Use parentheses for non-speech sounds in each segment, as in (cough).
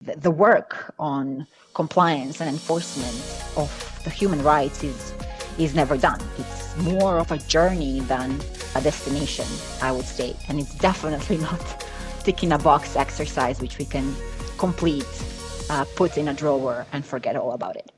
the, work on compliance and enforcement of the human rights is is never done. It's more of a journey than a destination, I would say. And it's definitely (laughs) not ticking a box exercise which we can complete, uh, put in a drawer and forget all about it.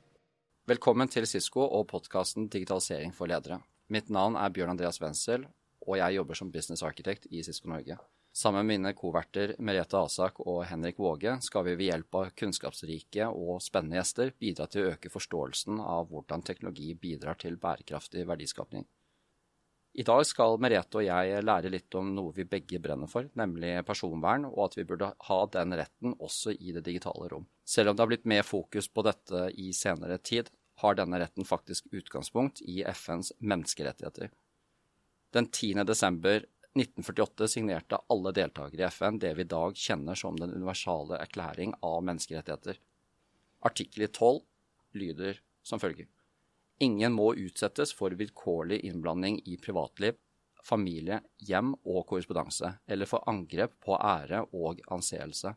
Velkommen til Cisco og podkasten Digitalisering for ledere. Mitt navn er Bjørn Andreas Wenzel, og jeg jobber som business architect i Cisco Norge. Sammen med mine koverter Merete Asak og Henrik Våge skal vi ved hjelp av kunnskapsrike og spennende gjester bidra til å øke forståelsen av hvordan teknologi bidrar til bærekraftig verdiskapning. I dag skal Merete og jeg lære litt om noe vi begge brenner for, nemlig personvern, og at vi burde ha den retten også i det digitale rom. Selv om det har blitt mer fokus på dette i senere tid, har denne retten faktisk utgangspunkt i FNs menneskerettigheter. Den 10. desember 1948 signerte alle deltakere i FN det vi i dag kjenner som den universale erklæring av menneskerettigheter. Artikkel 12 lyder som følger. Ingen må utsettes for vilkårlig innblanding i privatliv, familie, hjem og korrespondanse, eller for angrep på ære og anseelse.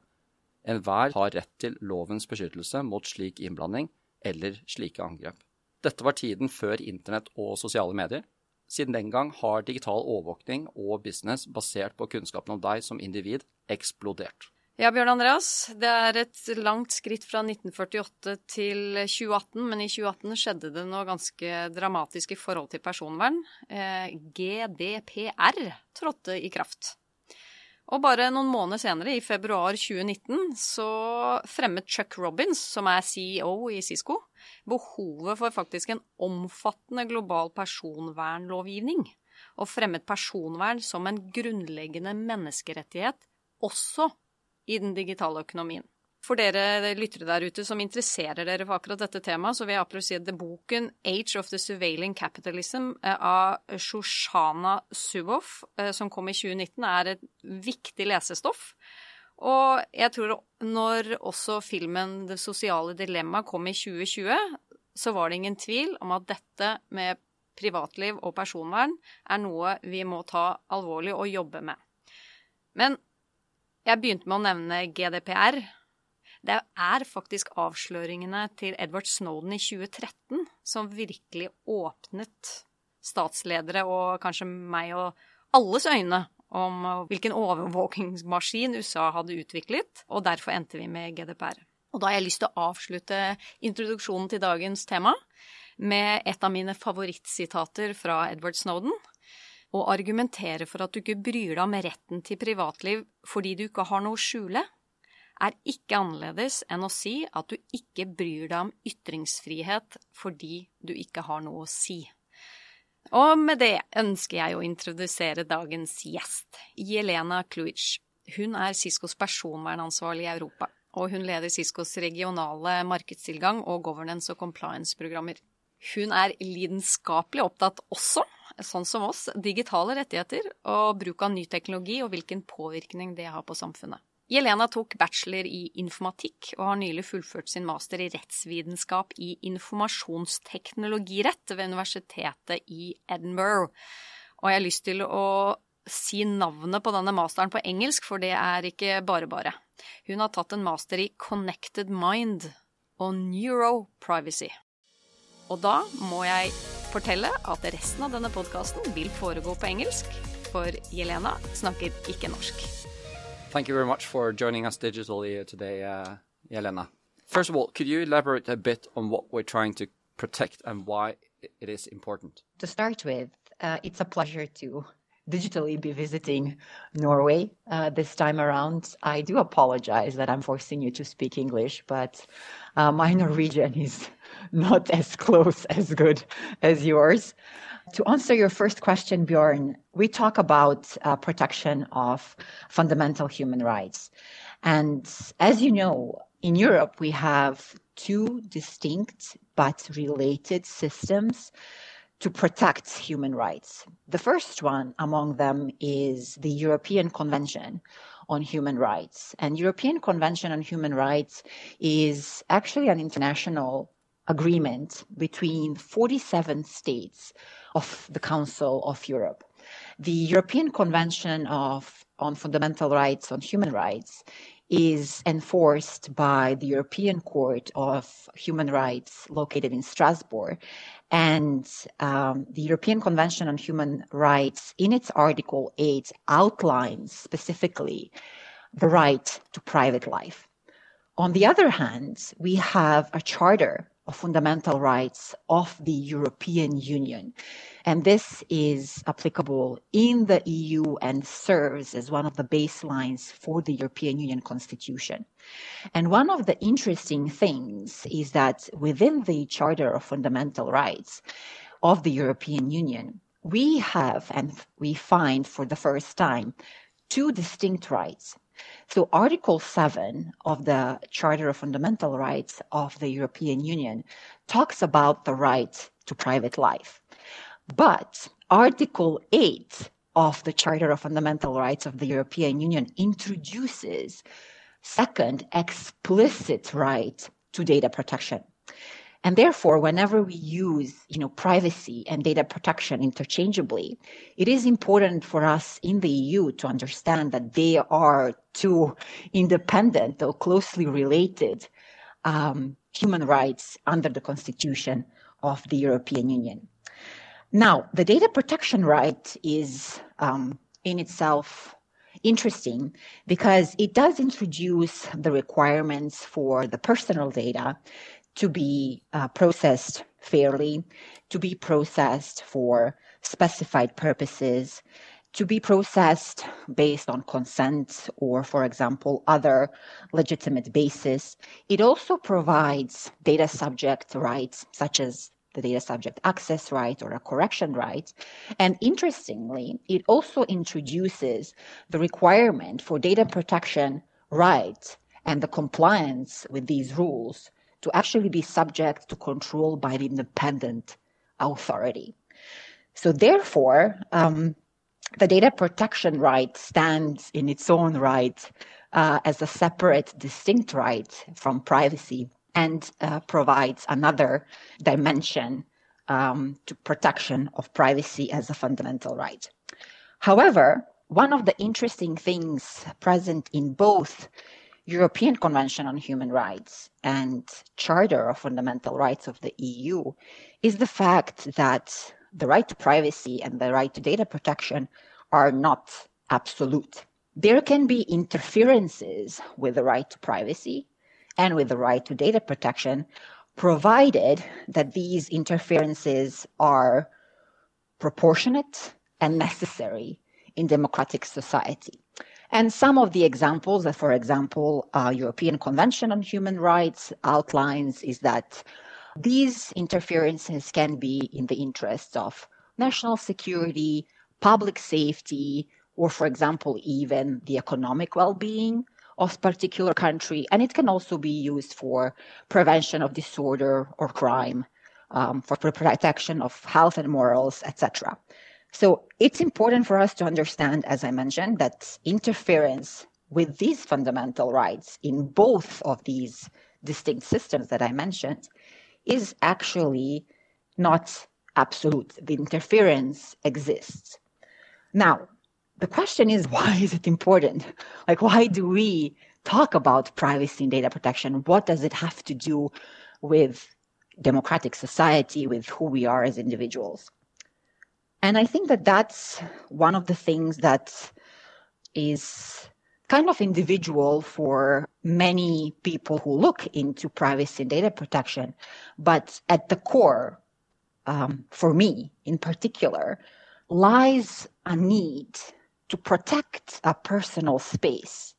Enhver har rett til lovens beskyttelse mot slik innblanding eller slike angrep. Dette var tiden før internett og sosiale medier, siden den gang har digital overvåkning og business basert på kunnskapen om deg som individ eksplodert. Ja, Bjørn Andreas, det er et langt skritt fra 1948 til 2018, men i 2018 skjedde det noe ganske dramatisk i forhold til personvern. Eh, GDPR trådte i kraft. Og bare noen måneder senere, i februar 2019, så fremmet Chuck Robins, som er CEO i Cisco, behovet for faktisk en omfattende global personvernlovgivning. Og fremmet personvern som en grunnleggende menneskerettighet også i den digitale økonomien. For dere lyttere der ute som interesserer dere for akkurat dette temaet, så vil jeg absolutt si at boken 'Age of the Surveilling Capitalism' eh, av Shoshana Zuboff, eh, som kom i 2019, er et viktig lesestoff. Og jeg tror når også filmen 'Det sosiale dilemma' kom i 2020, så var det ingen tvil om at dette med privatliv og personvern er noe vi må ta alvorlig og jobbe med. Men jeg begynte med å nevne GDPR, det er faktisk avsløringene til Edward Snowden i 2013 som virkelig åpnet statsledere og kanskje meg og alles øyne om hvilken overvåkingsmaskin USA hadde utviklet, og derfor endte vi med GDPR. Og da har jeg lyst til å avslutte introduksjonen til dagens tema med et av mine favorittsitater fra Edward Snowden. Å argumentere for at du ikke bryr deg om retten til privatliv fordi du ikke har noe å skjule, er ikke annerledes enn å si at du ikke bryr deg om ytringsfrihet fordi du ikke har noe å si. Og med det ønsker jeg å introdusere dagens gjest, Jelena Kluic. Hun er Siskos personvernansvarlig i Europa, og hun leder Siskos regionale markedstilgang og governance- og compliance-programmer. Hun er lidenskapelig opptatt også, sånn som oss, digitale rettigheter og bruk av ny teknologi og hvilken påvirkning det har på samfunnet. Jelena tok bachelor i informatikk og har nylig fullført sin master i rettsvitenskap i informasjonsteknologirett ved universitetet i Edinburgh. Og jeg har lyst til å si navnet på denne masteren på engelsk, for det er ikke bare bare. Hun har tatt en master i Connected Mind og Neuroprivacy. Og da må jeg fortelle at resten av denne podkasten vil foregå på engelsk, for Jelena snakker ikke norsk. Thank you very much for joining us digitally today, uh, Jelena. First of all, could you elaborate a bit on what we're trying to protect and why it is important? To start with, uh, it's a pleasure to digitally be visiting Norway uh, this time around. I do apologize that I'm forcing you to speak English, but uh, my Norwegian is (laughs) not as close as good as yours. To answer your first question, Bjorn, we talk about uh, protection of fundamental human rights. And as you know, in Europe, we have two distinct but related systems to protect human rights. The first one among them is the European Convention on Human Rights. And European Convention on Human Rights is actually an international agreement between 47 states of the Council of Europe. The European Convention of, on Fundamental Rights, on Human Rights, is enforced by the European Court of Human Rights located in Strasbourg. And um, the European Convention on Human Rights, in its Article 8, outlines specifically the right to private life. On the other hand, we have a charter of fundamental rights of the European Union. And this is applicable in the EU and serves as one of the baselines for the European Union Constitution. And one of the interesting things is that within the Charter of Fundamental Rights of the European Union, we have and we find for the first time two distinct rights so Article 7 of the Charter of Fundamental Rights of the European Union talks about the right to private life. But Article 8 of the Charter of Fundamental Rights of the European Union introduces second explicit right to data protection. And therefore, whenever we use, you know, privacy and data protection interchangeably, it is important for us in the EU to understand that they are two independent or closely related um, human rights under the Constitution of the European Union. Now, the data protection right is um, in itself interesting because it does introduce the requirements for the personal data to be uh, processed fairly, to be processed for specified purposes, to be processed based on consent or, for example, other legitimate basis. It also provides data subject rights, such as the data subject access right or a correction right. And interestingly, it also introduces the requirement for data protection rights and the compliance with these rules to actually be subject to control by an independent authority. So therefore, um, the data protection right stands in its own right uh, as a separate, distinct right from privacy and uh, provides another dimension um, to protection of privacy as a fundamental right. However, one of the interesting things present in both European Convention on Human Rights and Charter of Fundamental Rights of the EU is the fact that the right to privacy and the right to data protection are not absolute. There can be interferences with the right to privacy and with the right to data protection, provided that these interferences are proportionate and necessary in democratic society. And some of the examples that, for example, uh, European Convention on Human Rights outlines is that these interferences can be in the interest of national security, public safety, or, for example, even the economic well-being of particular country. And it can also be used for prevention of disorder or crime, um, for protection of health and morals, etc. So it's important for us to understand, as I mentioned, that interference with these fundamental rights in both of these distinct systems that I mentioned is actually not absolute. The interference exists. Now, the question is, (laughs) why is it important? Like, why do we talk about privacy and data protection? What does it have to do with democratic society, with who we are as individuals? And I think that that's one of the things that is kind of individual for many people who look into privacy and data protection. But at the core, um, for me in particular, lies a need to protect a personal space,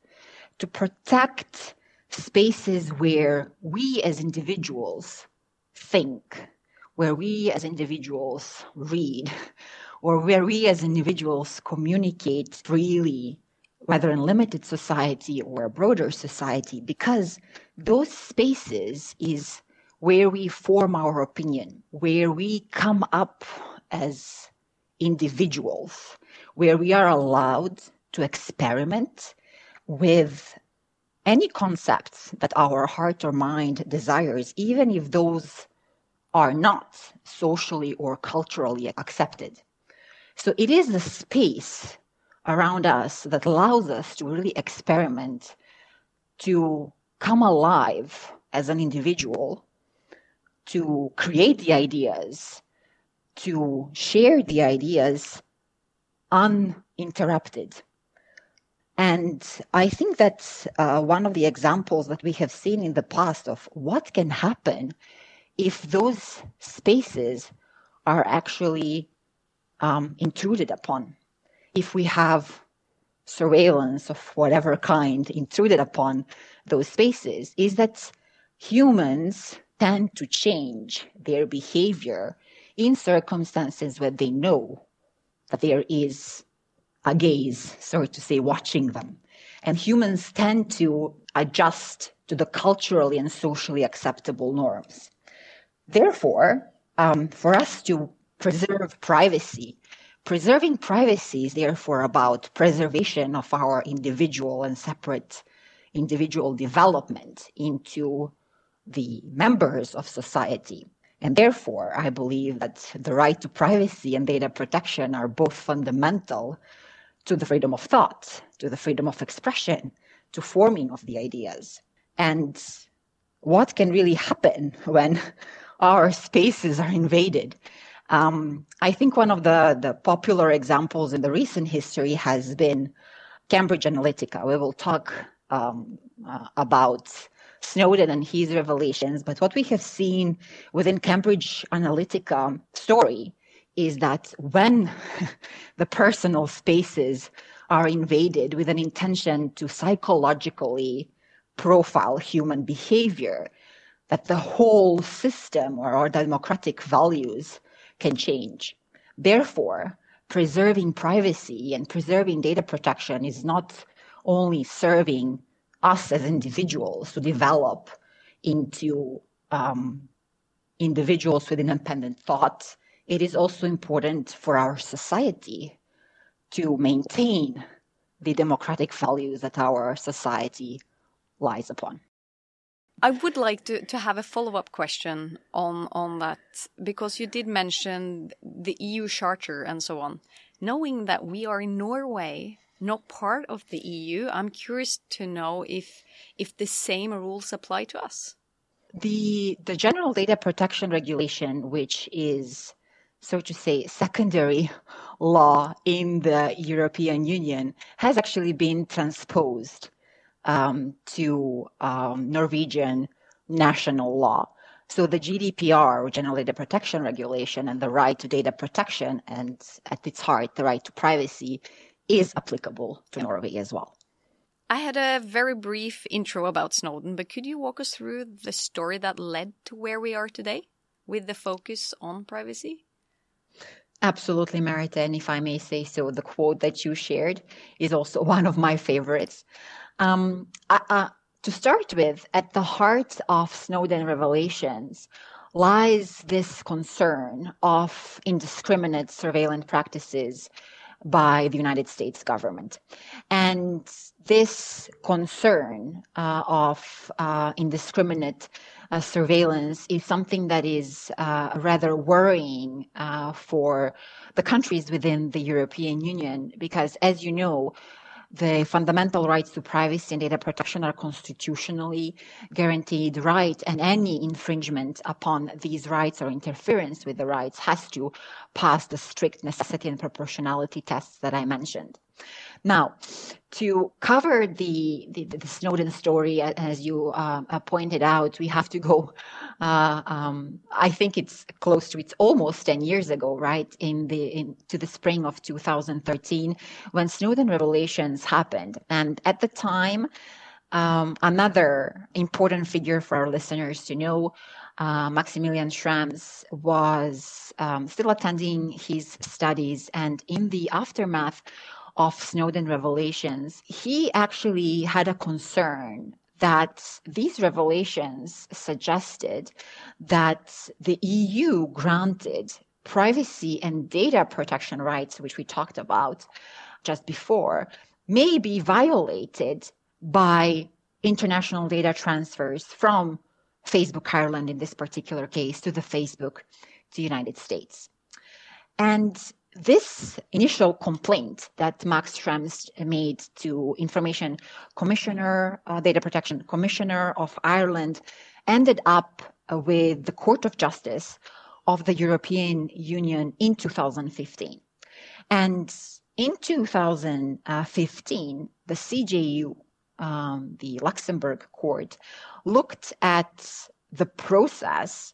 to protect spaces where we as individuals think, where we as individuals read or where we as individuals communicate freely, whether in limited society or a broader society, because those spaces is where we form our opinion, where we come up as individuals, where we are allowed to experiment with any concepts that our heart or mind desires, even if those are not socially or culturally accepted. So it is the space around us that allows us to really experiment to come alive as an individual, to create the ideas, to share the ideas uninterrupted. And I think that's uh, one of the examples that we have seen in the past of what can happen if those spaces are actually um, intruded upon. If we have surveillance of whatever kind intruded upon those spaces, is that humans tend to change their behavior in circumstances where they know that there is a gaze, so to say, watching them. And humans tend to adjust to the culturally and socially acceptable norms. Therefore, um, for us to preserve privacy, preserving privacy is therefore about preservation of our individual and separate individual development into the members of society. And therefore, I believe that the right to privacy and data protection are both fundamental to the freedom of thought, to the freedom of expression, to forming of the ideas. And what can really happen when our spaces are invaded? Um, I think one of the, the popular examples in the recent history has been Cambridge Analytica. We will talk um, uh, about Snowden and his revelations. But what we have seen within Cambridge Analytica story is that when (laughs) the personal spaces are invaded with an intention to psychologically profile human behavior, that the whole system or our democratic values can change. Therefore, preserving privacy and preserving data protection is not only serving us as individuals to develop into um, individuals with independent thought, it is also important for our society to maintain the democratic values that our society lies upon. I would like to, to have a follow up question on, on that because you did mention the EU Charter and so on. Knowing that we are in Norway, not part of the EU, I'm curious to know if if the same rules apply to us. The the General Data Protection Regulation, which is so to say secondary law in the European Union, has actually been transposed um, to um, Norwegian national law. So the GDPR, General Data Protection Regulation, and the right to data protection, and at its heart, the right to privacy, is applicable to Norway as well. I had a very brief intro about Snowden, but could you walk us through the story that led to where we are today with the focus on privacy? Absolutely, Marita. And if I may say so, the quote that you shared is also (laughs) one of my favorites. Um, uh, to start with, at the heart of Snowden revelations lies this concern of indiscriminate surveillance practices by the United States government. And this concern uh, of uh, indiscriminate uh, surveillance is something that is uh, rather worrying uh, for the countries within the European Union because, as you know, the fundamental rights to privacy and data protection are constitutionally guaranteed right, and any infringement upon these rights or interference with the rights has to pass the strict necessity and proportionality tests that I mentioned. Now, to cover the, the, the Snowden story, as you uh, uh, pointed out, we have to go. (laughs) Uh, um, I think it's close to it's almost ten years ago, right? In the in, to the spring of 2013, when Snowden revelations happened, and at the time, um, another important figure for our listeners to know. Uh, Maximilian Schrems was um, still attending his studies, and in the aftermath of Snowden revelations, he actually had a concern that these revelations suggested that the EU granted privacy and data protection rights, which we talked about just before, may be violated by international data transfers from Facebook Ireland in this particular case to the Facebook to the United States. And this initial complaint that Max Schrems made to Information Commissioner, uh, Data Protection Commissioner of Ireland, ended up with the Court of Justice of the European Union in 2015. And in 2015, the CJEU, um, the Luxembourg court, looked at the process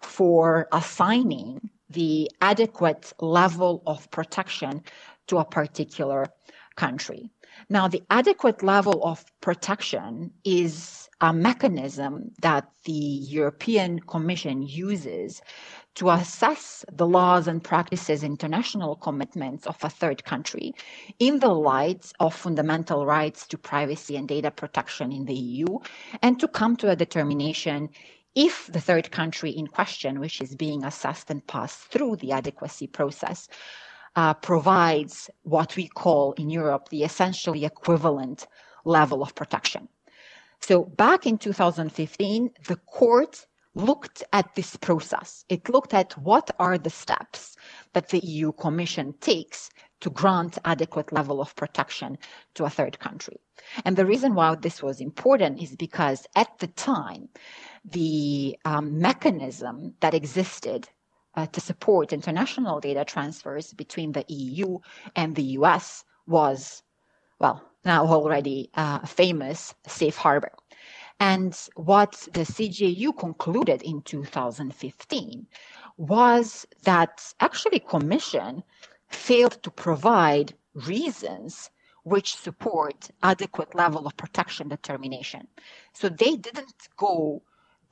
for assigning the adequate level of protection to a particular country. Now, the adequate level of protection is a mechanism that the European Commission uses to assess the laws and practices, international commitments of a third country in the light of fundamental rights to privacy and data protection in the EU, and to come to a determination if the third country in question, which is being assessed and passed through the adequacy process, uh, provides what we call in Europe the essentially equivalent level of protection. So back in 2015, the court looked at this process. It looked at what are the steps that the EU Commission takes to grant adequate level of protection to a third country. And the reason why this was important is because at the time, the um, mechanism that existed uh, to support international data transfers between the EU and the US was, well, now already uh, famous safe harbor. And what the CJEU concluded in 2015 was that actually Commission failed to provide reasons which support adequate level of protection determination. So they didn't go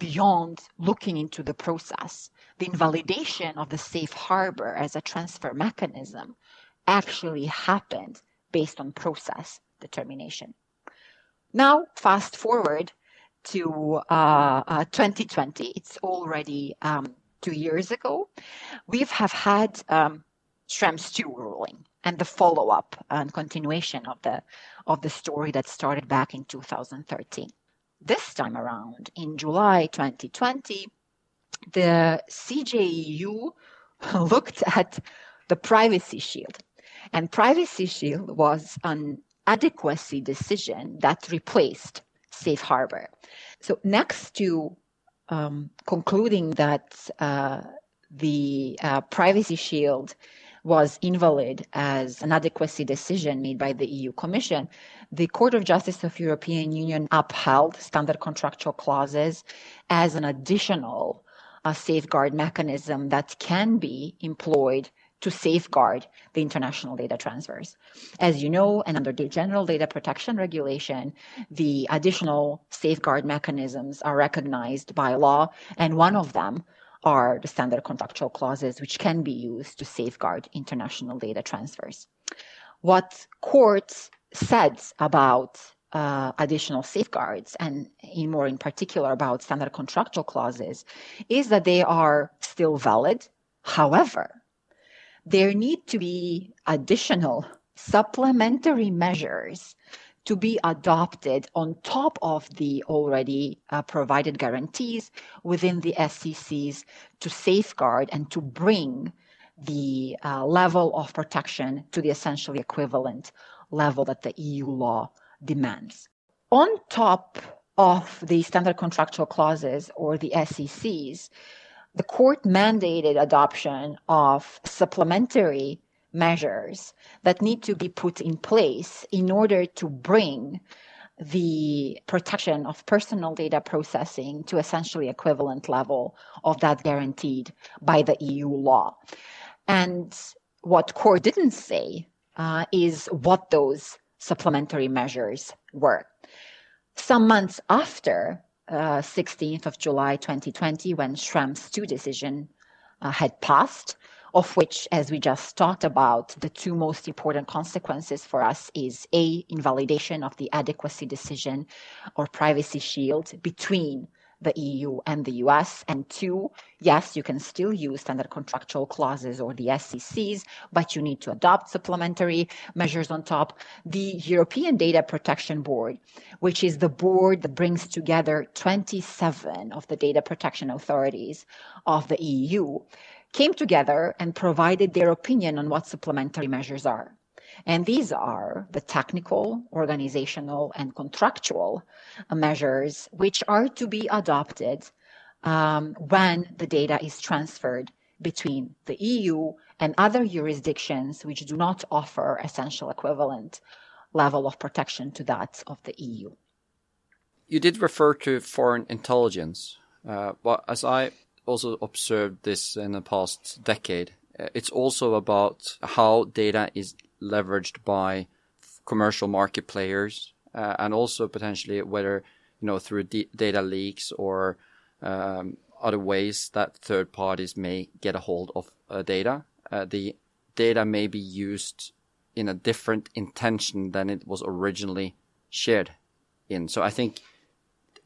beyond looking into the process. The invalidation of the safe harbor as a transfer mechanism actually happened based on process determination. Now, fast forward to uh, uh, 2020. It's already um, two years ago. We have had um, Schrems 2 ruling and the follow-up and continuation of the of the story that started back in 2013. This time around, in July 2020, the CJEU (laughs) looked at the Privacy Shield, and Privacy Shield was an adequacy decision that replaced Safe Harbor. So next to um, concluding that uh, the uh, Privacy Shield was invalid as an adequacy decision made by the EU Commission, the Court of Justice of European Union upheld standard contractual clauses as an additional uh, safeguard mechanism that can be employed to safeguard the international data transfers. As you know, and under the General Data Protection Regulation, the additional safeguard mechanisms are recognized by law, and one of them are the standard contractual clauses, which can be used to safeguard international data transfers. What courts said about uh, additional safeguards, and in more in particular about standard contractual clauses, is that they are still valid. However, there need to be additional supplementary measures to be adopted on top of the already uh, provided guarantees within the SCCs to safeguard and to bring the uh, level of protection to the essentially equivalent level that the EU law demands. On top of the standard contractual clauses or the SCCs, the court mandated adoption of supplementary measures that need to be put in place in order to bring the protection of personal data processing to essentially equivalent level of that guaranteed by the EU law. And what court didn't say uh, is what those supplementary measures were. Some months after uh, 16th of July 2020, when Schrems 2 decision uh, had passed, of which, as we just talked about, the two most important consequences for us is A, invalidation of the adequacy decision or privacy shield between the EU and the US. And two, yes, you can still use standard contractual clauses or the SCCs, but you need to adopt supplementary measures on top. The European Data Protection Board, which is the board that brings together 27 of the data protection authorities of the EU, came together and provided their opinion on what supplementary measures are. And these are the technical, organizational, and contractual measures which are to be adopted um, when the data is transferred between the EU and other jurisdictions which do not offer essential equivalent level of protection to that of the EU. You did refer to foreign intelligence, uh, but as I also observed this in the past decade, uh, it's also about how data is leveraged by commercial market players, uh, and also potentially whether you know through data leaks or um, other ways that third parties may get a hold of uh, data. Uh, the data may be used in a different intention than it was originally shared in. So I think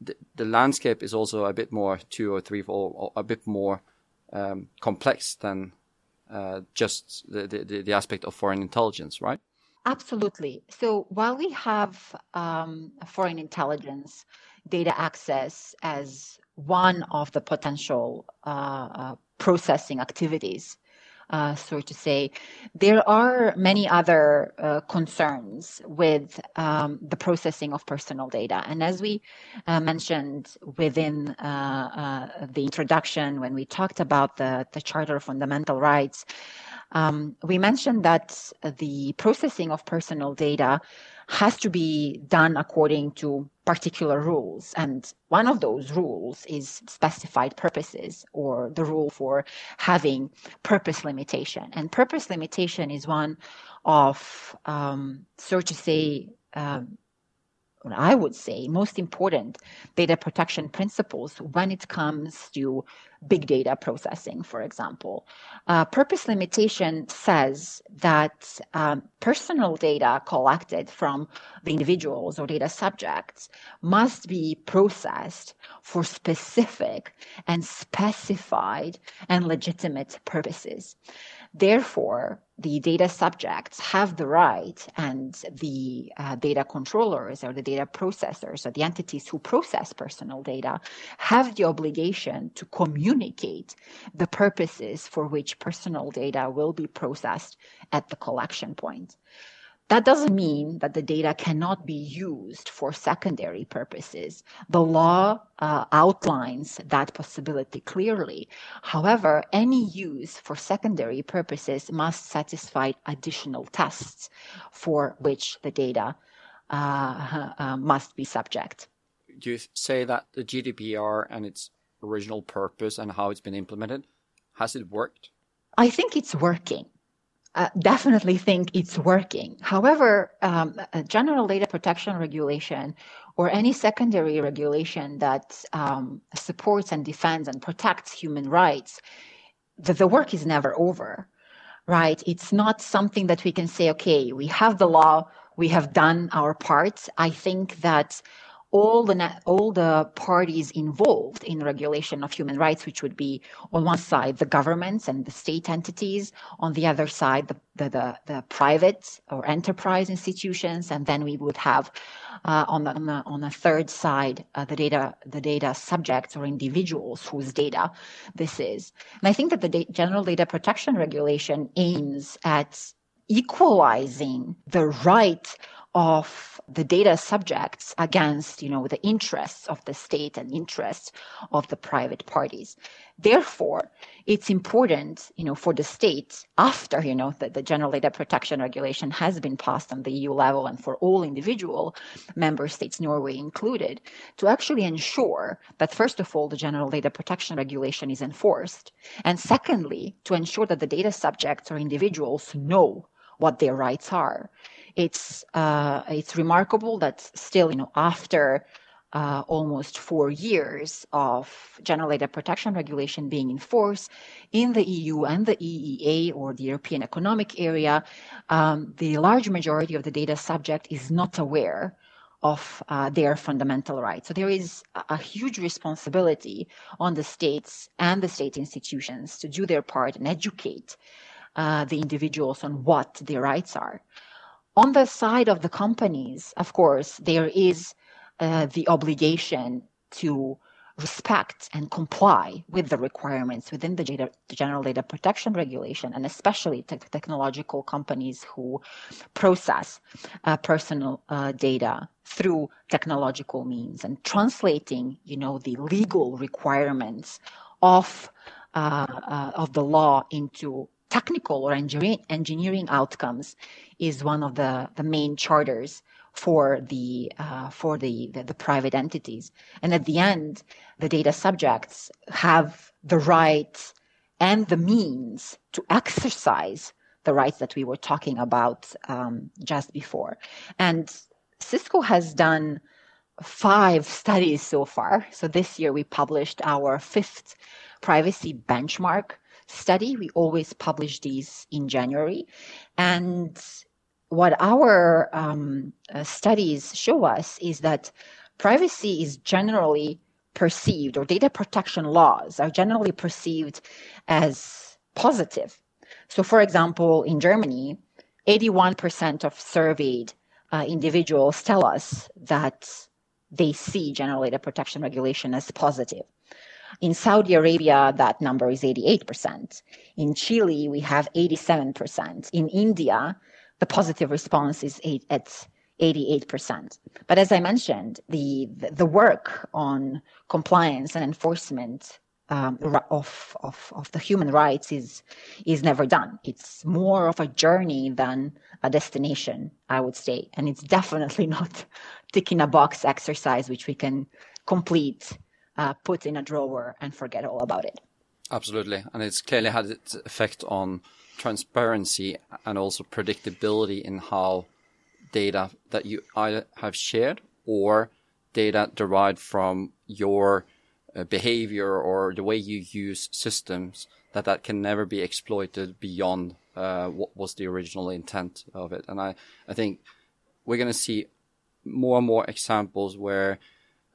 the, landscape is also a bit more two or three or a bit more um, complex than uh, just the, the, the aspect of foreign intelligence, right? Absolutely. So while we have um, foreign intelligence data access as one of the potential uh, uh, processing activities, uh, so to say. There are many other uh, concerns with um, the processing of personal data. And as we uh, mentioned within uh, uh, the introduction, when we talked about the, the Charter of Fundamental Rights, um, we mentioned that the processing of personal data has to be done according to particular rules. And one of those rules is specified purposes or the rule for having purpose limitation. And purpose limitation is one of, um, so to say, um, I would say, most important data protection principles when it comes to big data processing, for example. Uh, purpose limitation says that um, personal data collected from the individuals or data subjects must be processed for specific and specified and legitimate purposes. Therefore, the data subjects have the right and the uh, data controllers or the data processors or the entities who process personal data have the obligation to communicate the purposes for which personal data will be processed at the collection point. That doesn't mean that the data cannot be used for secondary purposes. The law uh, outlines that possibility clearly. However, any use for secondary purposes must satisfy additional tests for which the data uh, uh, must be subject. Do you say that the GDPR and its original purpose and how it's been implemented has it worked? I think it's working uh, definitely think it's working. However, um, general data protection regulation or any secondary regulation that um, supports and defends and protects human rights, the, the work is never over, right? It's not something that we can say, okay, we have the law, we have done our part. I think that all the all the parties involved in regulation of human rights, which would be on one side the governments and the state entities, on the other side the the, the, the private or enterprise institutions, and then we would have uh, on the on the on the third side uh, the data the data subjects or individuals whose data this is. And I think that the da- general data protection regulation aims at equalizing the right of the data subjects against you know the interests of the state and interests of the private parties. Therefore it's important you know for the state after you know that the general data protection regulation has been passed on the eu level and for all individual member states norway included to actually ensure that first of all the general data protection regulation is enforced and secondly to ensure that the data subjects or individuals know what their rights are it's uh, it's remarkable that still, you know, after uh, almost four years of general data protection regulation being in force in the EU and the EEA or the European Economic Area, um, the large majority of the data subject is not aware of uh, their fundamental rights. So there is a, huge responsibility on the states and the state institutions to do their part and educate uh, the individuals on what their rights are. On the side of the companies, of course, there is uh, the obligation to respect and comply with the requirements within the, data, the general data protection regulation, and especially te- technological companies who process uh, personal uh, data through technological means and translating, you know, the legal requirements of uh, uh of the law into technical or engineering, outcomes is one of the, the main charters for the uh, for the, the, the private entities. And at the end, the data subjects have the right and the means to exercise the rights that we were talking about um, just before. And Cisco has done five (laughs) studies so far. So this year we published our fifth privacy benchmark study. We always publish these in January. And what our um, uh, studies show us is that privacy is generally perceived, or data protection laws are generally perceived as positive. So, for example, in Germany, 81% of surveyed uh, individuals tell us that they see general data protection regulation as positive. In Saudi Arabia, that number is 88%. In Chile, we have 87%. In India, the positive response is eight, at 88%. But as I mentioned, the, the work on compliance and enforcement um, of, of, of the human rights is, is never done. It's more of a journey than a destination, I would say. And it's definitely (laughs) not ticking a box exercise, which we can complete, uh, put in a drawer and forget all about it. Absolutely. And it's clearly had its effect on transparency and also predictability in how data that you either have shared or data derived from your uh, behavior or the way you use systems that that can never be exploited beyond uh, what was the original intent of it. And I, I think we're going to see more and more examples where,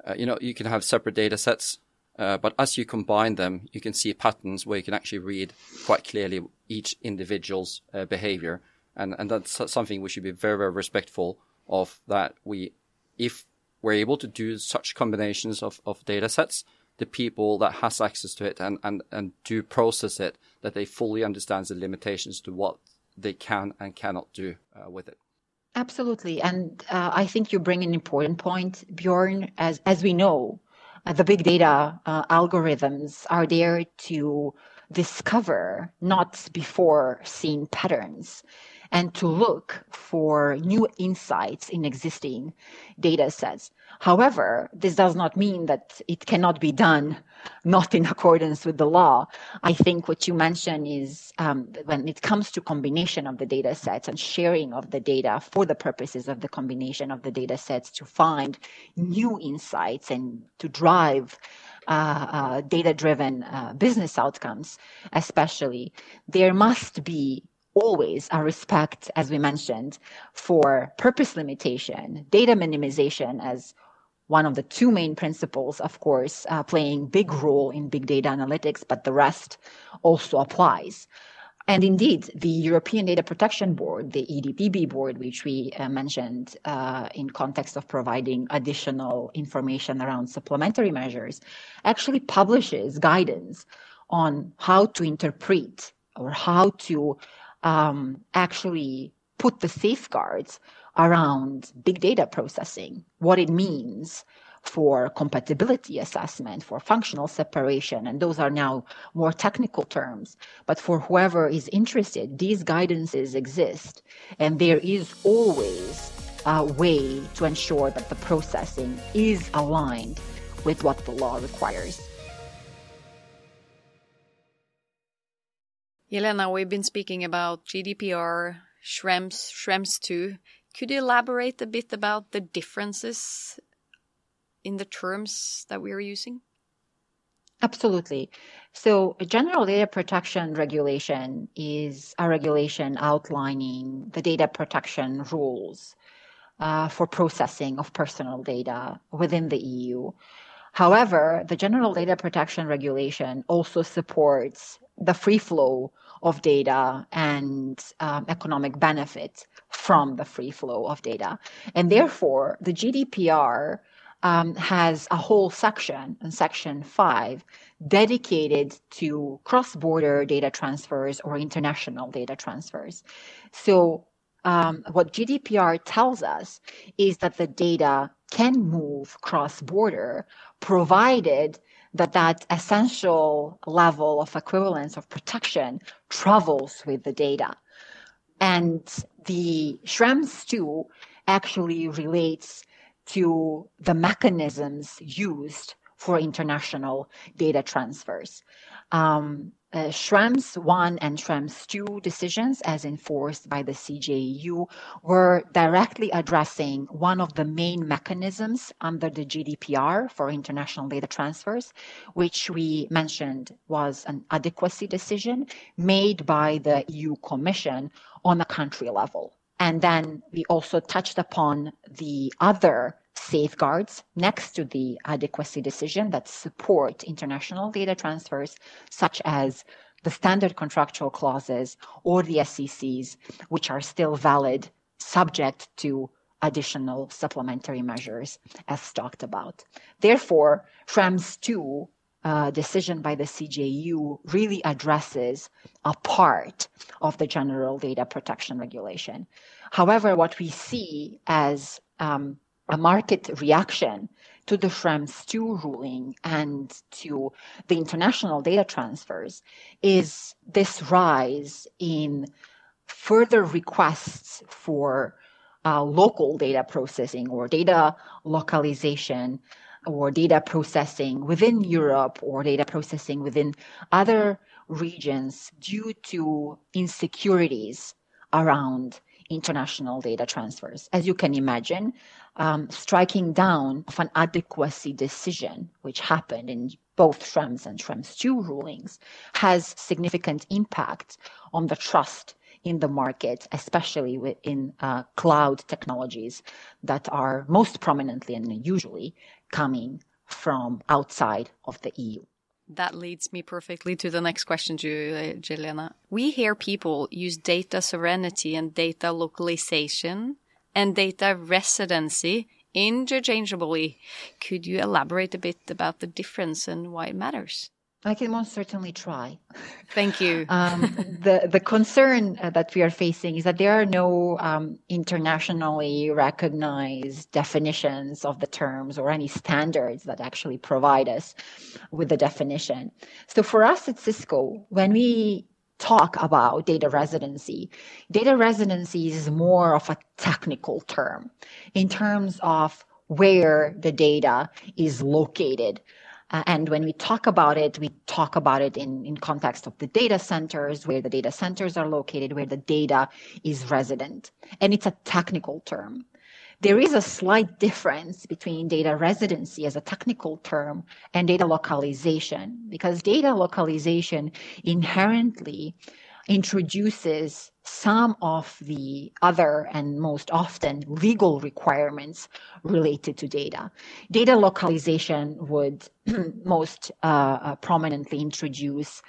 uh, you know, you can have separate data sets uh, but as you combine them, you can see patterns where you can actually read quite clearly each individual's uh, behavior. And, and that's something we should be very, very respectful of that we, if we're able to do such combinations of, of data sets, the people that has access to it and, and, and do process it, that they fully understands the limitations to what they can and cannot do uh, with it. Absolutely. And uh, I think you bring an important point, Bjorn. As, as we know, uh, the big data uh, algorithms are there to discover not before seeing patterns and to look for new insights in existing data sets. However, this does not mean that it cannot be done not in accordance with the law. I think what you mentioned is um, when it comes to combination of the data sets and sharing of the data for the purposes of the combination of the data sets to find new insights and to drive uh, uh, data driven uh, business outcomes, especially, there must be always a respect, as we mentioned, for purpose limitation, data minimization as one of the two main principles, of course, uh, playing big role in big data analytics, but the rest also applies. And indeed, the European Data Protection Board, the EDPB board, which we uh, mentioned uh, in context of providing additional information around supplementary measures, actually publishes guidance on how to interpret or how to um, actually put the safeguards around big data processing, what it means for compatibility assessment, for functional separation, and those are now more technical terms. But for whoever is interested, these guidances exist, and there is always a way to ensure that the processing is aligned with what the law requires. Jelena, we've been speaking about GDPR, Schrems, Schrems 2. Could you elaborate a bit about the differences in the terms that we are using? Absolutely. So, general data protection regulation is a regulation outlining the data protection rules uh, for processing of personal data within the EU. However, the general data protection regulation also supports the free flow of data and um, economic benefit from the free flow of data. And therefore, the GDPR um, has a whole section, in section five, dedicated to cross border data transfers or international data transfers. So, um, what GDPR tells us is that the data can move cross border provided that that essential level of equivalence of protection travels with the data. And the Schrems 2 actually relates to the mechanisms used for international data transfers. Um, uh, Schrems 1 and Schrems 2 decisions, as enforced by the CJEU, were directly addressing one of the main mechanisms under the GDPR for international data transfers, which we mentioned was an adequacy decision made by the EU Commission on a country level. And then we also touched upon the other safeguards next to the adequacy decision that support international data transfers, such as the standard contractual clauses or the SCCs, which are still valid, subject to additional supplementary measures as talked about. Therefore, Schrems 2 uh, decision by the CJEU really addresses a part of the general data protection regulation. However, what we see as um, a market reaction to the Schrems 2 ruling and to the international data transfers is this rise in further requests for uh, local data processing or data localization or data processing within Europe or data processing within other regions due to insecurities around international data transfers. As you can imagine, um, striking down of an adequacy decision, which happened in both Schrems and Schrems 2 rulings, has significant impact on the trust in the market, especially in uh, cloud technologies that are most prominently and usually coming from outside of the EU. That leads me perfectly to the next question, uh, Jelena. We hear people use data sovereignty and data localization and data residency interchangeably. Could you elaborate a bit about the difference and why it matters? I can most certainly try. Thank you. (laughs) um, the the concern uh, that we are facing is that there are no um, internationally recognized definitions of the terms or any standards that actually provide us with the definition. So for us at Cisco, when we talk about data residency. Data residency is more of a technical term in terms of where the data is located. Uh, and when we talk about it, we talk about it in, in context of the data centers, where the data centers are located, where the data is resident. And it's a technical term. There is a slight difference between data residency as a technical term and data localization, because data localization inherently introduces some of the other and most often legal requirements related to data. Data localization would (clears throat) most uh, uh, prominently introduce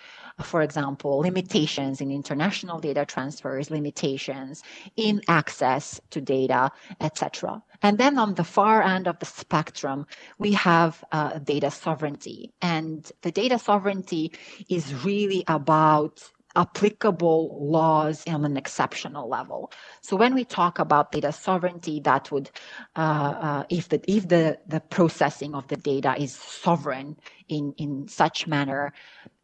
for example, limitations in international data transfers, limitations in access to data, etc. And then on the far end of the spectrum, we have uh, data sovereignty. And the data sovereignty is really about applicable laws on an exceptional level. So when we talk about data sovereignty, that would, uh, uh, if the if the the processing of the data is sovereign in in such manner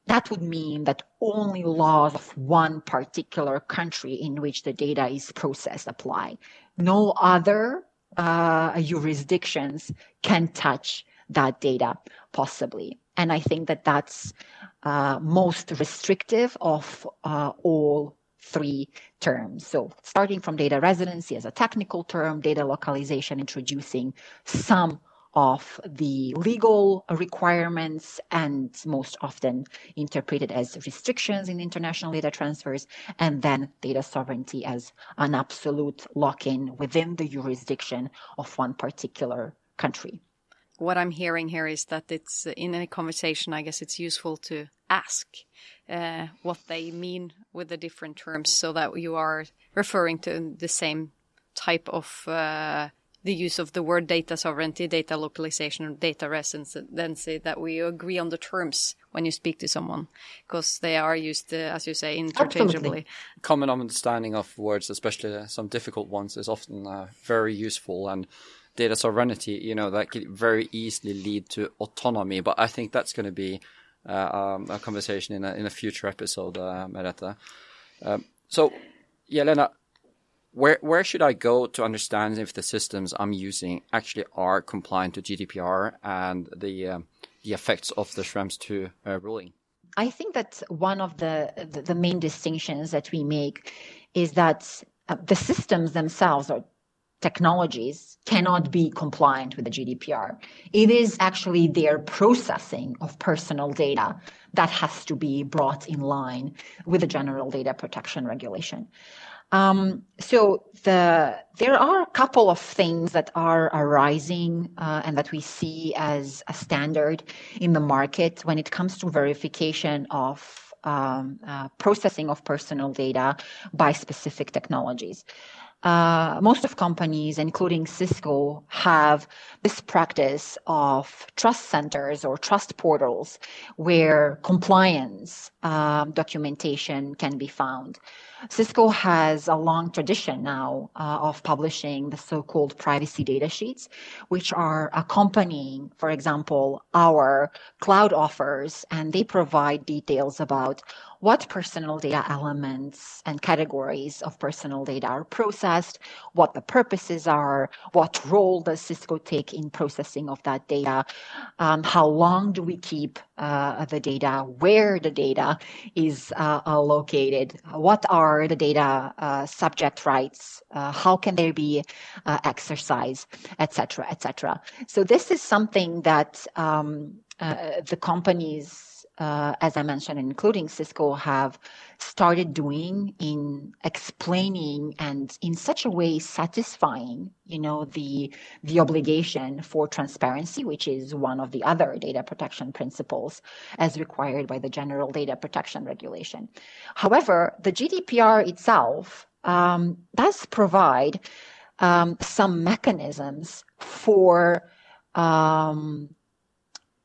that would mean that only laws of one particular country in which the data is processed apply. No other uh, jurisdictions can touch that data possibly. And I think that that's uh, most restrictive of uh, all three terms. So starting from data residency as a technical term, data localization introducing some of the legal requirements and most often interpreted as restrictions in international data transfers, and then data sovereignty as an absolute lock in within the jurisdiction of one particular country. What I'm hearing here is that it's in any conversation, I guess it's useful to ask uh, what they mean with the different terms so that you are referring to the same type of uh, the use of the word data sovereignty, data localization, or data residency, that we agree on the terms when you speak to someone, because they are used, uh, as you say, interchangeably. Absolutely. Common understanding of words, especially some difficult ones, is often uh, very useful. And data sovereignty, you know, that could very easily lead to autonomy. But I think that's going to be uh, um, a conversation in a, in a future episode, uh. Um, so, Jelena, where where should I go to understand if the systems I'm using actually are compliant to GDPR and the um, the effects of the Schrems II uh, ruling? I think that one of the, the, the main distinctions that we make is that uh, the systems themselves or technologies cannot be compliant with the GDPR. It is actually their processing of personal data that has to be brought in line with the general data protection regulation. Um, so the there are a couple of things that are arising uh, and that we see as a standard in the market when it comes to verification of um, uh, processing of personal data by specific technologies. Uh, most of companies, including Cisco, have this practice of trust centers or trust portals where compliance um, documentation can be found. Cisco has a long tradition now uh, of publishing the so-called privacy data sheets, which are accompanying, for example, our cloud offers, and they provide details about what personal data elements and categories of personal data are processed, what the purposes are, what role does Cisco take in processing of that data, um, how long do we keep uh, the data, where the data is uh, located, what are the data uh, subject rights, uh, how can they be uh, exercised, etc., etc. So this is something that um, uh, the companies uh, as I mentioned, including Cisco, have started doing in explaining and in such a way satisfying, you know, the the obligation for transparency, which is one of the other data protection principles as required by the General Data Protection Regulation. However, the GDPR itself um, does provide um, some mechanisms for um,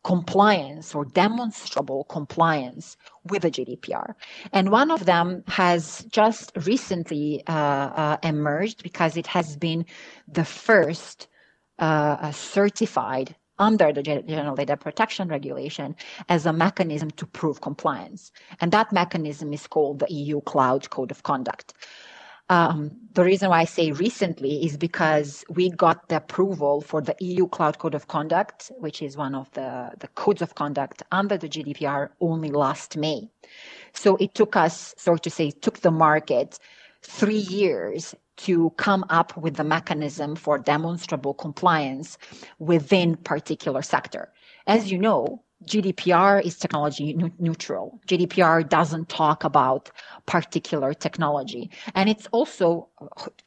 compliance or demonstrable compliance with the GDPR. And one of them has just recently uh, uh, emerged because it has been the first uh, certified under the General Data Protection Regulation as a mechanism to prove compliance. And that mechanism is called the EU Cloud Code of Conduct. Um, the reason why I say recently is because we got the approval for the EU Cloud Code of Conduct, which is one of the, the codes of conduct under the GDPR only last May. So it took us, so to say, took the market three years to come up with the mechanism for demonstrable compliance within particular sector. As you know, GDPR is technology neutral. GDPR doesn't talk about particular technology. And it's also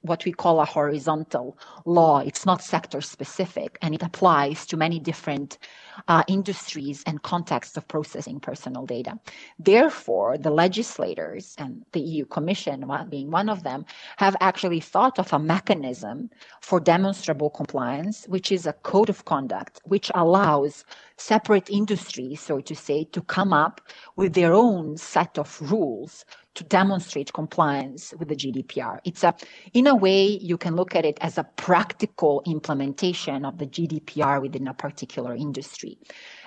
what we call a horizontal law. It's not sector specific and it applies to many different uh, industries and contexts of processing personal data. Therefore, the legislators and the EU Commission, being one of them, have actually thought of a mechanism for demonstrable compliance, which is a code of conduct, which allows separate industries, so to say, to come up with their own set of rules to demonstrate compliance with the GDPR. It's a, in a way, you can look at it as a practical implementation of the GDPR within a particular industry.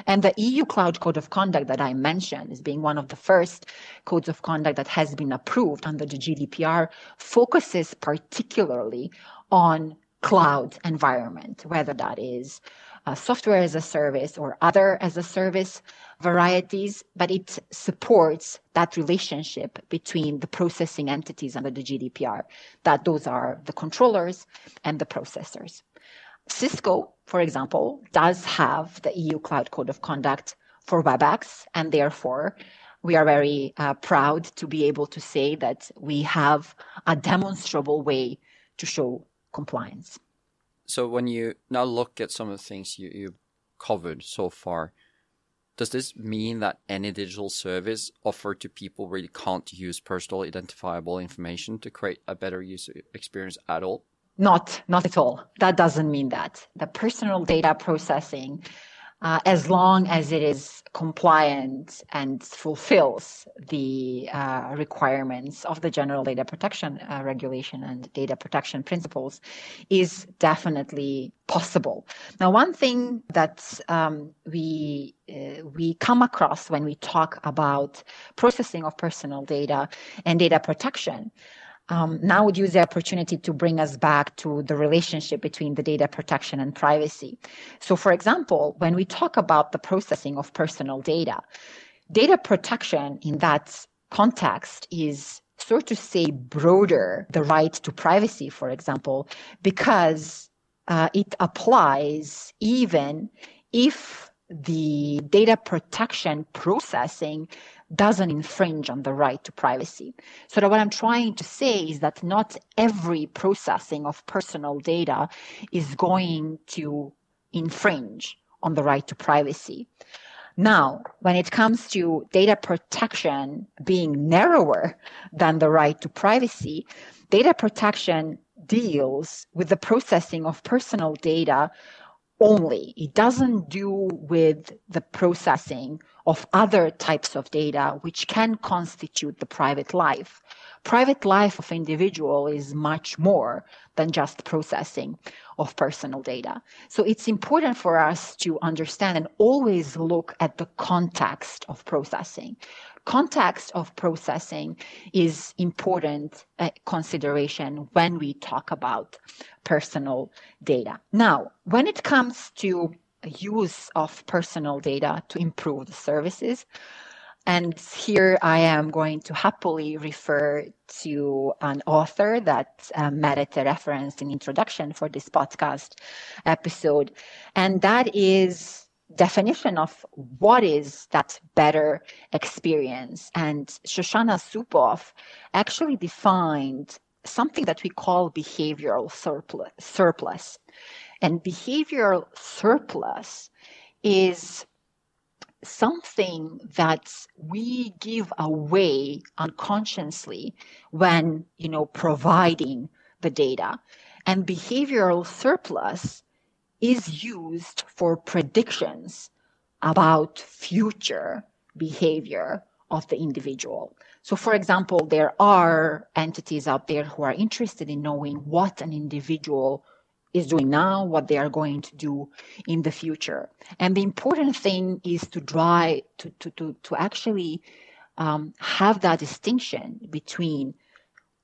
And the EU Cloud Code of Conduct that I mentioned as being one of the first codes of conduct that has been approved under the GDPR focuses particularly on cloud environment, whether that is uh, software as a service or other as a service varieties, but it supports that relationship between the processing entities under the GDPR, that those are the controllers and the processors. Cisco, for example, does have the EU Cloud Code of Conduct for WebEx, and therefore we are very uh, proud to be able to say that we have a demonstrable way to show compliance. So when you now look at some of the things you, you've covered so far, does this mean that any digital service offered to people really can't use personal identifiable information to create a better user experience at all? not, not at all. That doesn't mean that. The personal data processing, uh, as long as it is compliant and fulfills the uh, requirements of the General Data Protection uh, Regulation and data protection principles, is definitely possible. Now, one thing that um, we uh, we come across when we talk about processing of personal data and data protection um, now would use the opportunity to bring us back to the relationship between the data protection and privacy. So, for example, when we talk about the processing of personal data, data protection in that context is sort to say broader the right to privacy, for example, because uh, it applies even if the data protection processing doesn't infringe on the right to privacy. So that what I'm trying to say is that not every processing of personal data is going to infringe on the right to privacy. Now, when it comes to data protection being narrower than the right to privacy, data protection deals with the processing of personal data only. It doesn't do with the processing of other types of data which can constitute the private life. Private life of individual is much more than just processing of personal data. So it's important for us to understand and always look at the context of processing. Context of processing is important uh, consideration when we talk about personal data. Now, when it comes to use of personal data to improve the services. And here I am going to happily refer to an author that uh, Merete referenced in introduction for this podcast episode. And that is definition of what is that better experience. And Shoshana Zuboff actually defined something that we call behavioral surplus. surplus. And behavioral surplus is something that we give away unconsciously when, you know, providing the data. And behavioral surplus is used for predictions about future behavior of the individual. So, for example, there are entities out there who are interested in knowing what an individual is doing now, what they are going to do in the future. And the important thing is to try to, to, to, to actually um, have that distinction between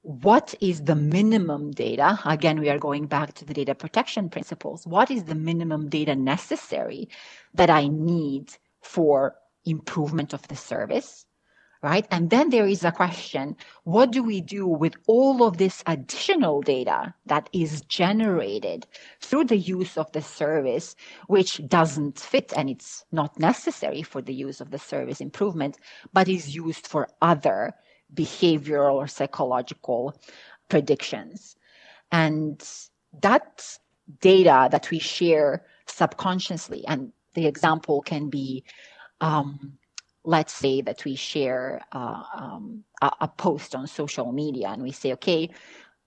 what is the minimum data? Again, we are going back to the data protection principles. What is the minimum data necessary that I need for improvement of the service? right? And then there is a question, what do we do with all of this additional data that is generated through the use of the service, which doesn't fit and it's not necessary for the use of the service improvement, but is used for other behavioral or psychological predictions. And that data that we share subconsciously, and the example can be um, let's say that we share uh, um, a, a, post on social media and we say, okay,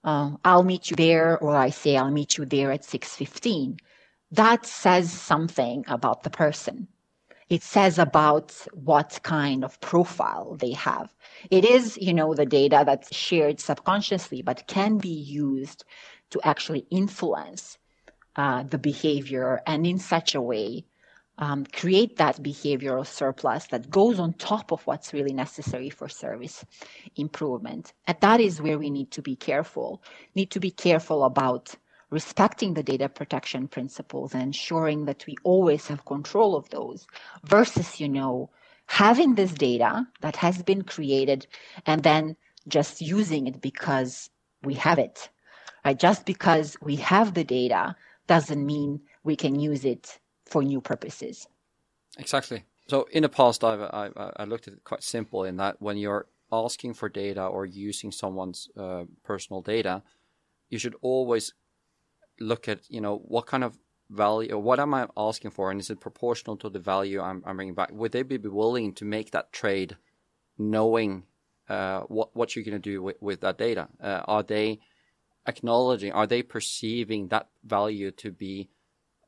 uh, I'll meet you there, or I say I'll meet you there at 6:15. That says something about the person. It says about what kind of profile they have. It is, you know, the data that's shared subconsciously, but can be used to actually influence uh, the behavior and in such a way um, create that behavioral surplus that goes on top of what's really necessary for service improvement. And that is where we need to be careful. Need to be careful about respecting the data protection principles and ensuring that we always have control of those versus, you know, having this data that has been created and then just using it because we have it. Right? Just because we have the data doesn't mean we can use it for new purposes. Exactly. So in the past, I've, I, I looked at it quite simple in that when you're asking for data or using someone's uh, personal data, you should always look at you know what kind of value or what am I asking for, and is it proportional to the value I'm, I'm bringing back? Would they be willing to make that trade, knowing uh, what what you're going to do with, with that data? Uh, are they acknowledging, are they perceiving that value to be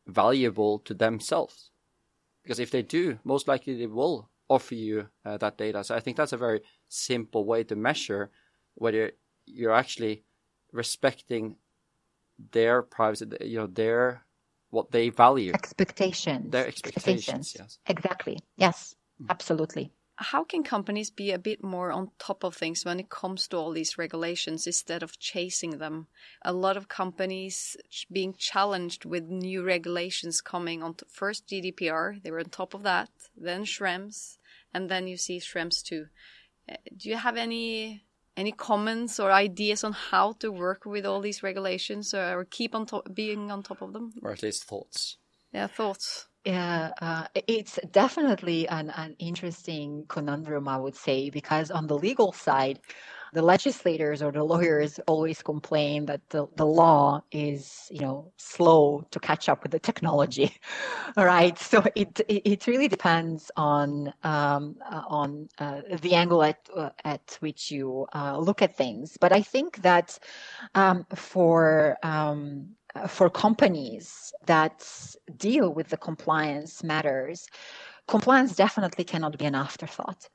valuable to themselves? Because if they do, most likely they will offer you uh, that data. So I think that's a very simple way to measure whether you're actually respecting their privacy, you know, their what they value. Expectations. Their expectations, yes. Exactly. Yes, mm. absolutely. How can companies be a bit more on top of things when it comes to all these regulations instead of chasing them? A lot of companies being challenged with new regulations coming on. First GDPR, they were on top of that, then Schrems, and then you see Schrems 2. Uh, do you have any any comments or ideas on how to work with all these regulations or, or keep on top, being on top of them? Or at least thoughts. Yeah, thoughts. Yeah, uh, it's definitely an, an interesting conundrum, I would say, because on the legal side, the legislators or the lawyers always complain that the, the law is, you know, slow to catch up with the technology. (laughs) Right. So it, it, it really depends on, um, uh, on uh, the angle at, uh, at which you uh, look at things. But I think that um, for, um, for companies that deal with the compliance matters, compliance definitely cannot be an afterthought.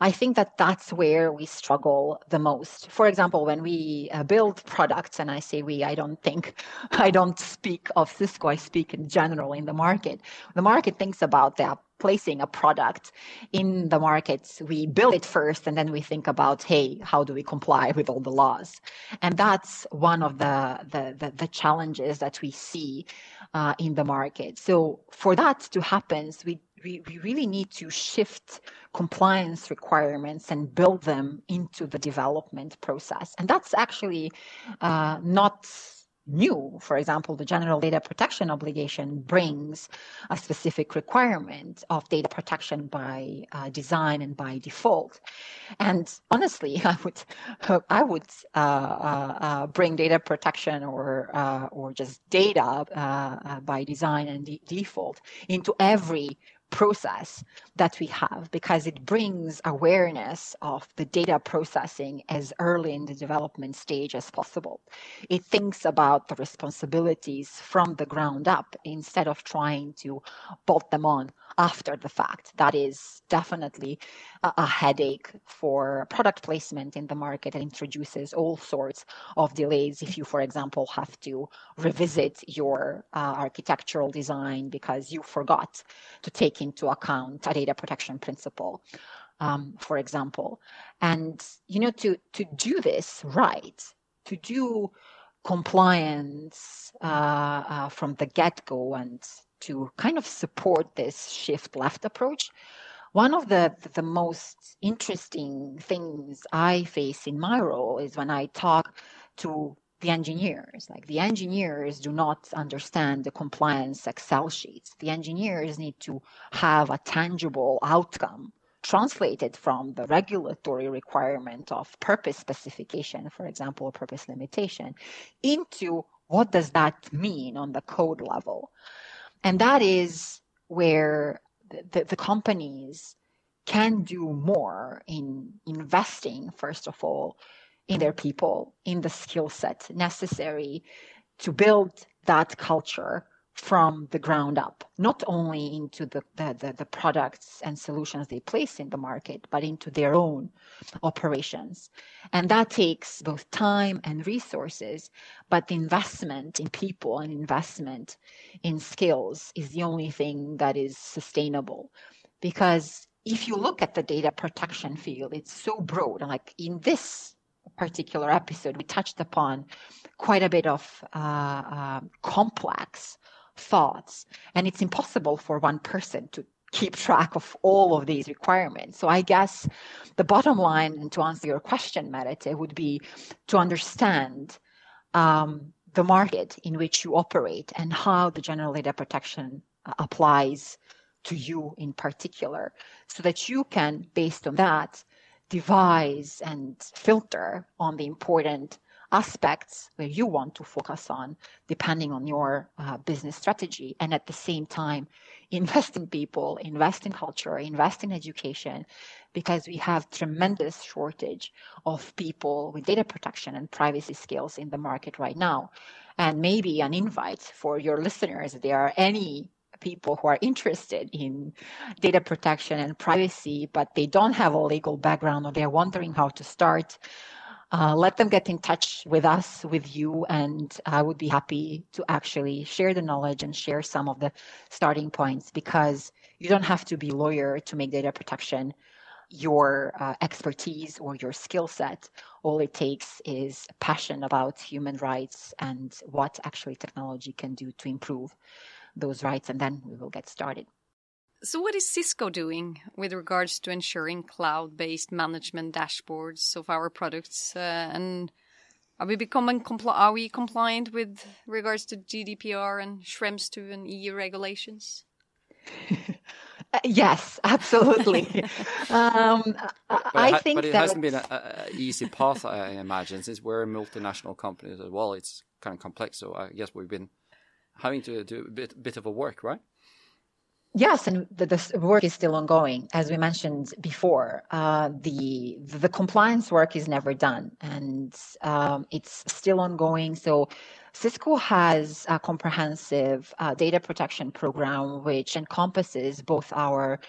I think that that's where we struggle the most. For example, when we uh, build products, and I say we, I don't think, (laughs) I don't speak of Cisco, I speak in general in the market. The market thinks about that placing a product in the markets, we build it first and then we think about, hey, how do we comply with all the laws? And that's one of the, the, the, the challenges that we see uh, in the market. So for that to happen, we we, we really need to shift compliance requirements and build them into the development process. And that's actually uh, not new. For example, the general data protection obligation brings a specific requirement of data protection by uh, design and by default. And honestly, (laughs) I would I would uh, uh, uh bring data protection or uh, or just data uh, by design and de- default into every process that we have because it brings awareness of the data processing as early in the development stage as possible. It thinks about the responsibilities from the ground up instead of trying to bolt them on after the fact. That is definitely a, a headache for product placement in the market and introduces all sorts of delays if you, for example, have to revisit your uh, architectural design because you forgot to take into account a data protection principle. Um, for example, and you know to to do this right, to do compliance uh, uh, from the get go and to kind of support this shift left approach. One of the, the most interesting things I face in my role is when I talk to the engineers. Like the engineers do not understand the compliance Excel sheets. The engineers need to have a tangible outcome translated from the regulatory requirement of purpose specification, for example, purpose limitation, into what does that mean on the code level. And that is where the, the, companies can do more in investing, first of all, in their people, in the skill set necessary to build that culture from the ground up, not only into the, the, the, products and solutions they place in the market, but into their own operations. And that takes both time and resources, but the investment in people and investment in skills is the only thing that is sustainable. Because if you look at the data protection field, it's so broad. Like in this particular episode, we touched upon quite a bit of uh, uh, complex thoughts. And it's impossible for one person to keep track of all of these requirements. So I guess the bottom line, and to answer your question, Merete, would be to understand um, the market in which you operate and how the general data protection uh, applies to you in particular, so that you can, based on that, devise and filter on the important aspects where you want to focus on depending on your uh, business strategy. And at the same time (laughs) invest in people invest in culture invest in education because we have tremendous shortage of people with data protection and privacy skills in the market right now. And maybe an invite for your listeners if there are any people who are interested in data protection and privacy but they don't have a legal background or they're wondering how to start uh, let them get in touch with us, with you, and I would be happy to actually share the knowledge and share some of the starting points because you don't have to be lawyer to make data protection your uh, expertise or your skill set. All it takes is passion about human rights and what actually technology can do to improve those rights, and then we will get started. So, what is Cisco doing with regards to ensuring cloud based management dashboards of our products? Uh, and are we becoming compli- are we compliant with regards to GDPR and Schrems 2 and EU regulations? (laughs) yes, absolutely. (laughs) um, I ha- think but it that hasn't been an easy path, I imagine, since we're a multinational company as well. It's kind of complex, so I guess we've been having to do a bit, bit of a work, right? Yes, and the, the, work is still ongoing. As we mentioned before, uh, the the compliance work is never done, and um, it's still ongoing. So, Cisco has a comprehensive uh, data protection program which encompasses both our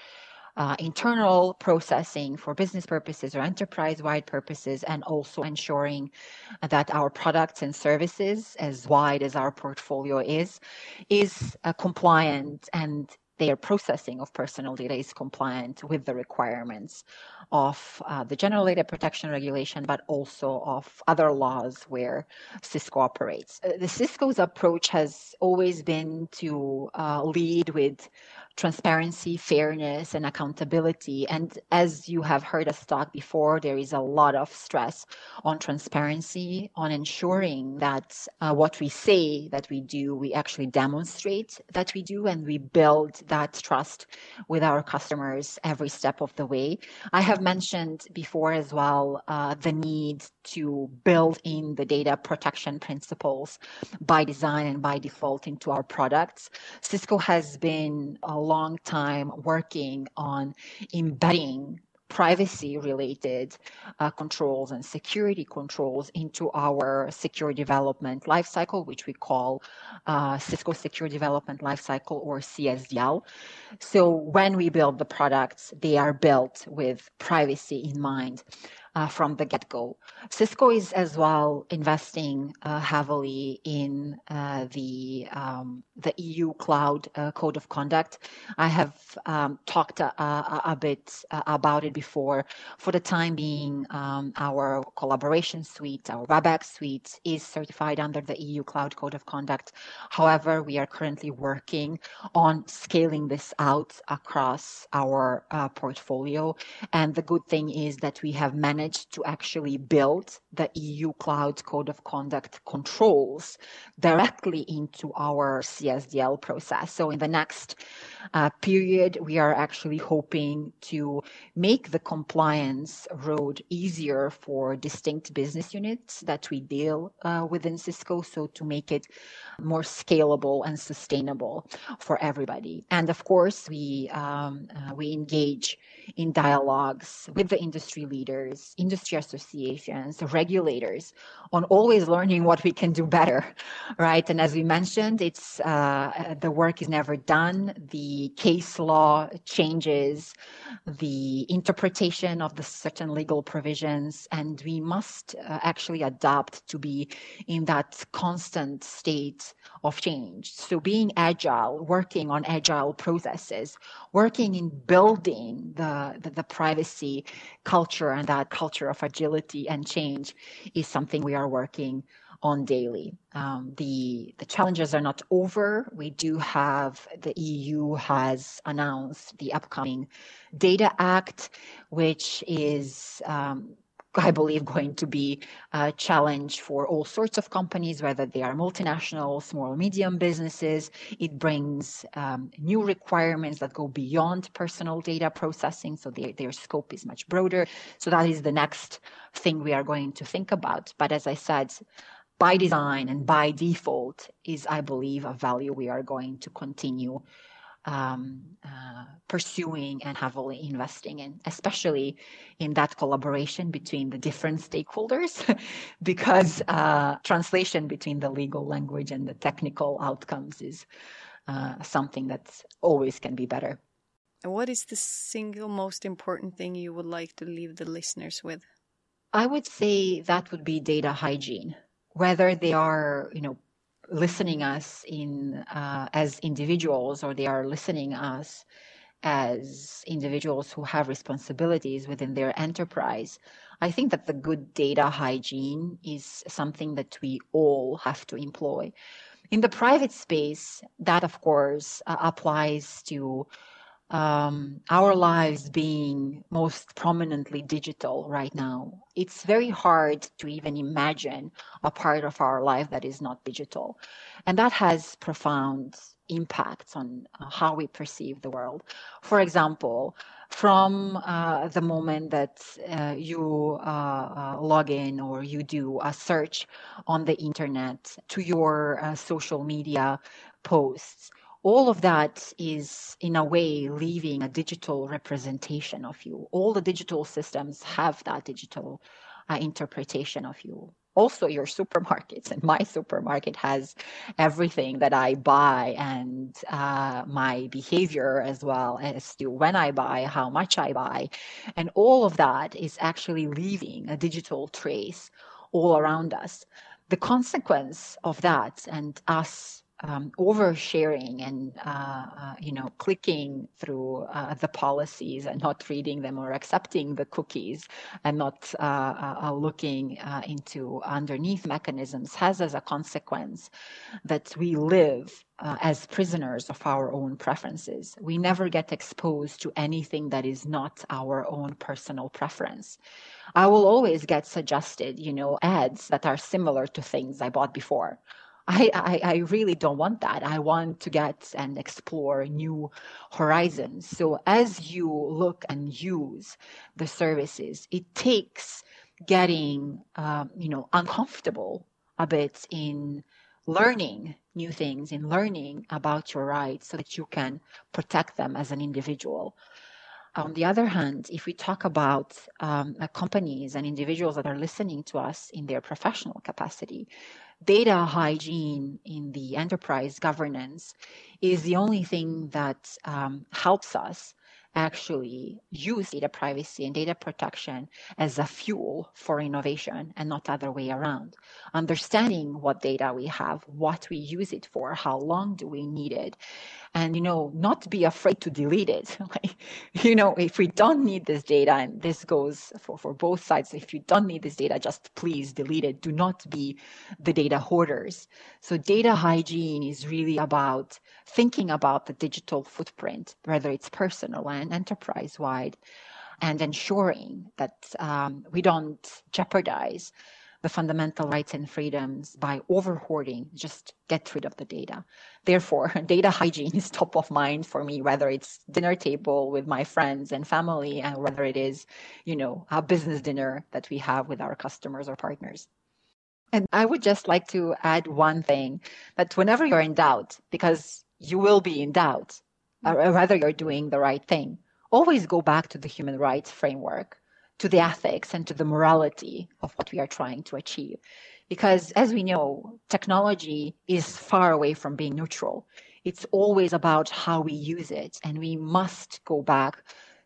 uh, internal processing for business purposes or enterprise-wide purposes, and also ensuring that our products and services, as wide as our portfolio is, is uh, compliant and their processing of personal data is compliant with the requirements of uh, the General Data Protection Regulation, but also of other laws where Cisco operates. Uh, the Cisco's approach has always been to uh, lead with transparency, fairness, and accountability. And as you have heard us talk before, there is a lot of stress on transparency, on ensuring that uh, what we say that we do, we actually demonstrate that we do, and we build that trust with our customers every step of the way. I have mentioned before as well uh, the need to build in the data protection principles by design and by default into our products. Cisco has been a long time working on embedding privacy related uh, controls and security controls into our secure development lifecycle, which we call uh, Cisco Secure Development Lifecycle or CSDL. So when we build the products, they are built with privacy in mind from the get-go. Cisco is as well investing uh, heavily in uh, the um, the EU Cloud uh, Code of Conduct. I have um, talked a, a, a bit uh, about it before. For the time being, um, our collaboration suite, our WebEx suite, is certified under the EU Cloud Code of Conduct. However, we are currently working on scaling this out across our uh, portfolio. And the good thing is that we have managed managed to actually build the EU Cloud Code of Conduct controls directly into our CSDL process. So in the next uh, period, we are actually hoping to make the compliance road easier for distinct business units that we deal uh, within Cisco. So to make it more scalable and sustainable for everybody. And of course, we um, uh, we engage in dialogues with the industry leaders, industry associations, regulators on always learning what we can do better, (laughs) right? And as we mentioned, it's uh, the work is never done. The case law changes, the interpretation of the certain legal provisions, and we must uh, actually adapt to be in that constant state of change. So being agile, working on agile processes, working in building the, the, the privacy culture and that culture of agility and change is something we are working on daily. Um, the the challenges are not over. We do have the EU has announced the upcoming Data Act, which is um, I believe, going to be a challenge for all sorts of companies, whether they are multinational, small, medium businesses. It brings um, new requirements that go beyond personal data processing, so their, their scope is much broader. So that is the next thing we are going to think about. But as I said, by design and by default is, I believe, a value we are going to continue um, uh, pursuing and heavily investing in, especially in that collaboration between the different stakeholders, (laughs) because uh, translation between the legal language and the technical outcomes is uh, something that always can be better. What is the single most important thing you would like to leave the listeners with? I would say that would be data hygiene, whether they are, you know, listening us in uh, as individuals or they are listening us as individuals who have responsibilities within their enterprise. I think that the good data hygiene is something that we all have to employ. In the private space that of course uh, applies to um, our lives being most prominently digital right now, it's very hard to even imagine a part of our life that is not digital. And that has profound impacts on uh, how we perceive the world. For example, from uh, the moment that uh, you uh, uh, log in or you do a search on the internet to your uh, social media posts, all of that is in a way leaving a digital representation of you. All the digital systems have that digital uh, interpretation of you. Also your supermarkets and my supermarket has everything that i buy and uh, my behavior as well as to when i buy how much i buy. And all of that is actually leaving a digital trace all around us. The consequence of that and us um, oversharing and uh, uh, you know clicking through uh, the policies and not reading them or accepting the cookies and not uh, uh, uh, looking into underneath mechanisms has as a consequence that we live as prisoners of our own preferences. We never get exposed to anything that is not our own personal preference. I will always get suggested, you know, ads that are similar to things I bought before I, I, I really don't want that. I want to get and explore new horizons. So as you look and use the services, it takes getting, um, you know, uncomfortable a bit in learning new things, in learning about your rights so that you can protect them as an individual. On the other hand, if we talk about um, companies and individuals that are listening to us in their professional capacity, data hygiene in the enterprise governance is the only thing that um, helps us actually use data privacy and data protection as a fuel for innovation and not other way around. Understanding what data we have what we use it for how long do we need it and you know not be afraid to delete it. (laughs) Like, you know if we don't need this data and this goes for, for both sides if you don't need this data just please delete it. Do not be the data hoarders. So data hygiene is really about thinking about the digital footprint whether it's personal and enterprise wide and ensuring that um, we don't jeopardize the fundamental rights and freedoms by over hoarding, just get rid of the data. Therefore, (laughs) data hygiene is top of mind for me, whether it's dinner table with my friends and family, and whether it is, you know, a business dinner that we have with our customers or partners. And I would just like to add one thing that whenever you're in doubt, because you will be in doubt, or whether you're doing the right thing, always go back to the human rights framework to the ethics and to the morality of what we are trying to achieve. Because as we know, technology is far away from being neutral. It's always about how we use it. And we must go back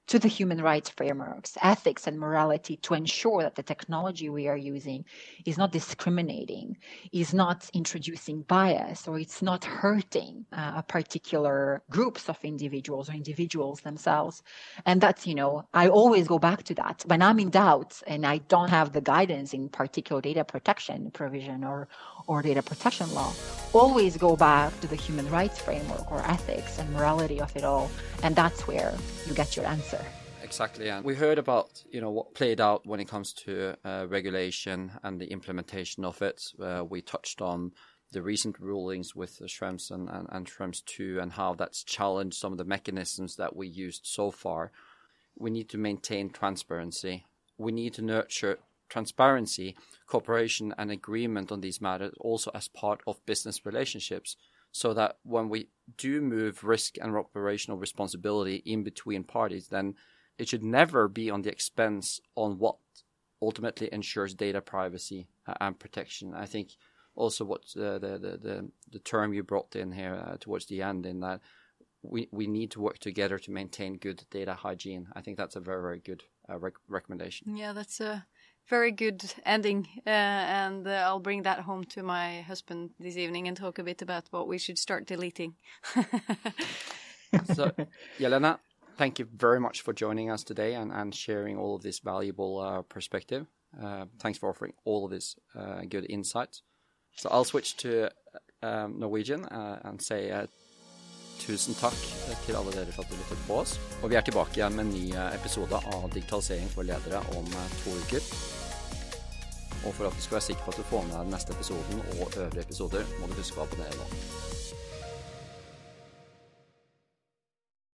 to the human rights frameworks, ethics, and morality to ensure that the technology we are using is not discriminating, is not introducing bias, or it's not hurting uh, particular groups of individuals or individuals themselves. And that's, you know, I always go back to that. When I'm in doubt and I don't have the guidance in particular data protection provision or, or data protection law, always go back to the human rights framework or ethics and morality of it all. And that's where you get your answer Exactly, and we heard about you know what played out when it comes to uh, regulation and the implementation of it. Uh, we touched on the recent rulings with Schrems and, and, and Schrems 2 and how that's challenged some of the mechanisms that we used so far. We need to maintain transparency. We need to nurture transparency, cooperation, and agreement on these matters also as part of business relationships so that when we do move risk and operational responsibility in between parties, then it should never be on the expense on what ultimately ensures data privacy and protection. I think also what uh, the, the, the the term you brought in here uh, towards the end in that we we need to work together to maintain good data hygiene. I think that's a very very good uh, rec recommendation. Yeah, that's a very good ending, uh, and uh, I'll bring that home to my husband this evening and talk a bit about what we should start deleting. (laughs) so, Jelena, thank you very much for joining us today and, and sharing all of this valuable uh, perspective. thanks for offering all of this good insights. So I'll switch to um, Norwegian uh, and say uh, tusen takk til alle dere for at dere lyttet på oss. Og vi er tilbake igjen med en ny uh, episode av Digitalisering for ledere om uh, to uker. Og for at du skal være sikker på at du får med deg den neste episoden og øvrige episoder, må du huske å abonnere nå.